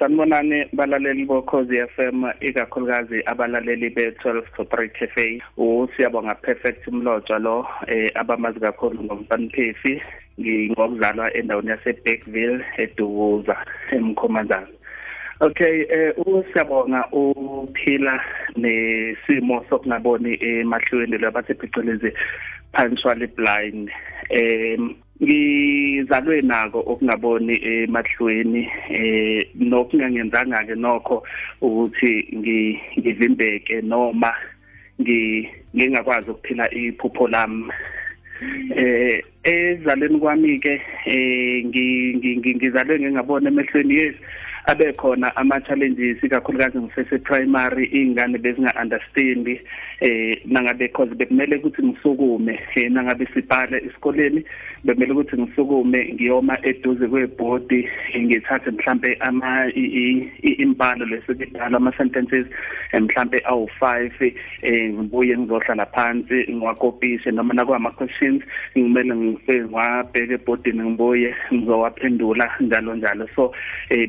sanibonani balaleli bokhozi FM ikakhulukazi abalaleli be12 Corporate Cafe usiyabonga perfect umlotshwa lo eh abamazi kakhulu ngomfaniphefi ngingokuzalwa endaweni yase Bergville edukuza emkhomandana Okay eh usiyabonga uphila nesimo sokungaboni emahlweni labathi phecelezi punctually blind em ngizalwe nako okungaboni emahlweni eh nokungangenzanga ke nokho ukuthi ngivimbeke noma ngingakwazi ukuphila iphupho lami. Eh ezaleni kwami ke eh ngizalwe ngingabona emehlweni yes abe khona ama challenges ikakhulukazi ngisese primary ingane bezinga understand eh nangabe because bekumele ukuthi ngisukume eh nangabe sibhala esikoleni bekumele ukuthi ngisukume ngiyoma eduze kwebhodi ngithathe mhlambe ama imbalo lesikudala ama sentences mhlambe awu5 eh ngibuye ngizohlala phansi ngiwakopishe noma nakwama questions ngimele ngifike ngwabheke ebhodini ngibuye ngizowaphendula njalo njalo. So eh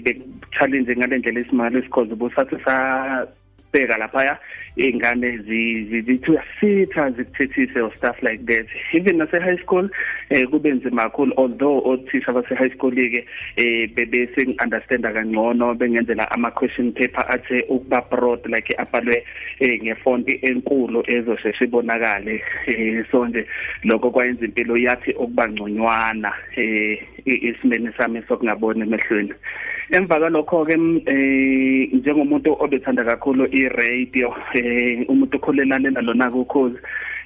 challenge ngalendlela esimangalo because busathi sa bheka laphaya iy'ngane zithi uyasitha zikuthethise or stuff like that. Even nase high school eh kube nzima kakhulu although othisha base high school ke eh bebese ngiunderstanda kangcono bengenzela ama question paper athe ukuba broad like abhalwe eh ngefonti enkulu ezosheshe ibonakale. Eh so nje lokho kwayenza impilo yathi okuba ngconywana eh isimene sami sokungaboni emehlweni. Emva kwalokho ke eh njengomuntu obethanda kakhulu i-radio eh umuntu okholelana nalona ukhozi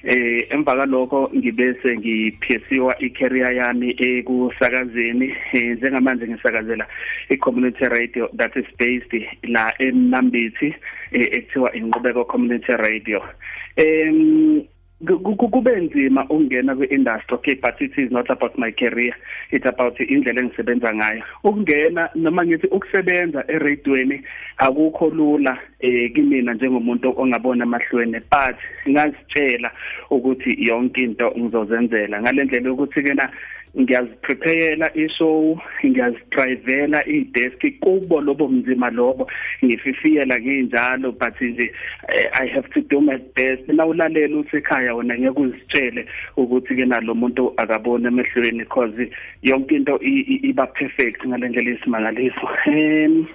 eh emva kwalokho ngibese ngiphesiwa i-career yami ekusakazeni eh, njengamanje ngisakazela i-community radio that is based la eMnambithi eh, ekuthiwa inqubeko community radio. Em kube nzima ukungena kwi-industry. Okay but it is not about my career. It's about indlela engisebenza ngayo. Ukungena noma ngithi ukusebenza eradweni akukho lula eh kimina njengomuntu ongabona amahlweni but ngazitshela ukuthi yonke into ngizozenzela. Ngalendlela ukuthi kena ngiyaziprepare ishow ngiyazidrayivela idesk. Kubo lobo mzima lobo ngififiyela nginjalo but nje eh, i have to do my best. Nawulalela usekhaya wona ngeke uzitshele ukuthi ke nalo muntu akabona emehlweni because yonke into iba perfect ngalendlela isimangaliso em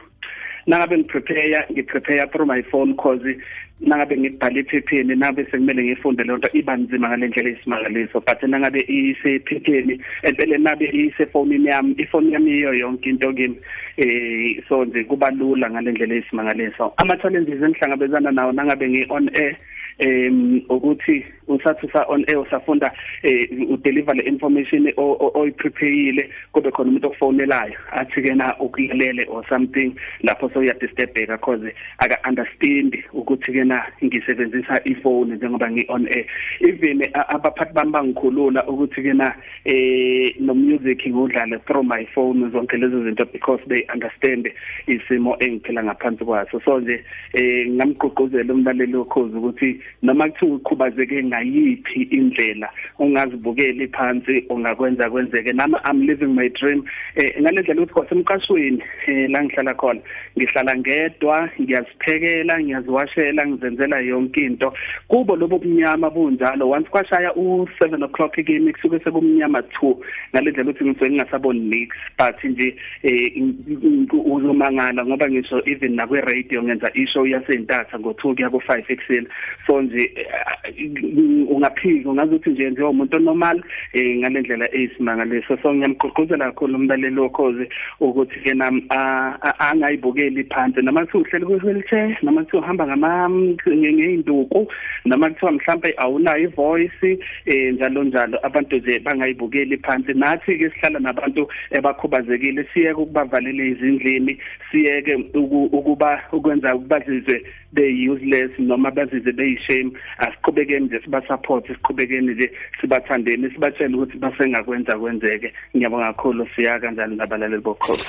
nangabe ngiprepare ngiprepare through my phone cause nangabe ngibhala ephepheni nabe sekumele ngifunde lento iba nzima ngalendlela esimangaliso but nangabe isephepheni empela nabe isefonini yami ifoni yami iyo yonke into kimi eh so nje kuba lula ngalendlela esimangaliso ama challenges engihlangabezana nawo nangabe ngi on air em ukuthi usathi sa on air usafunda eh udeliver le information oyiprepare kube khona umuntu okufonelayo athi ke na ukulalele or something lapho so uya disturbeka because aka understand ukuthi ke na ngisebenzisa ifone njengoba ngi on air. Even abaphathi bami bangikhulula ukuthi ke na eh no music ngodlala through my phone zonke lezo zinto because they understand isimo engiphila ngaphansi kwaso. So nje eh ngamgqugquzela umlaleli wokhozi ukuthi noma kuthiwa ukhubazeke ngayiphi indlela ungazibukeli phansi ungakwenza kwenzeke. Nami i'm living my dream. Eh ngalendlela ukuthi kwasemqashweni eh la ngihlala khona. Ngihlala ngedwa ngiyaziphekela ngiyaziwashela ngizenzela yonke into. Kubo lobo bunyama bunjalo. Once kwashaya u7 o'clock kimi kusuke sekumnyama 2 ngalendlela ukuthi ngisuke ngingasaboni nix but nje eh uzomangala ngoba ngisho even na kwe radio ngenza ishow yasentatha ngo2 kuya ku5 ekseni so nje ungaphika ungazuthi nje njengomuntu normal eh ngalendlela eyisimangaliso so ngiyamgqugquzela kakhulu umlaleli lokhoze ukuthi ke nami angayibukeli phansi. Noma kuthi uhleli kwi wheelchair noma kuthi uhamba ngama ngeinduku noma kuthiwa mhlambe awunayo ivoice eh njalo njalo. Abantu nje bangayibukeli phansi. Nathi ke sihlala nabantu ebakhubazekile siyeke ukubavalela izindlini siyeke ukuba ukwenza bazizwe they useless noma bazizwe beyishame asiqhubekeni nje siba support siqhubekeni nje sibathandeni sibatshela ukuthi basengakwenza kwenzeke. Ngiyabonga kakhulu siya kanjani nabalaleli bokhozi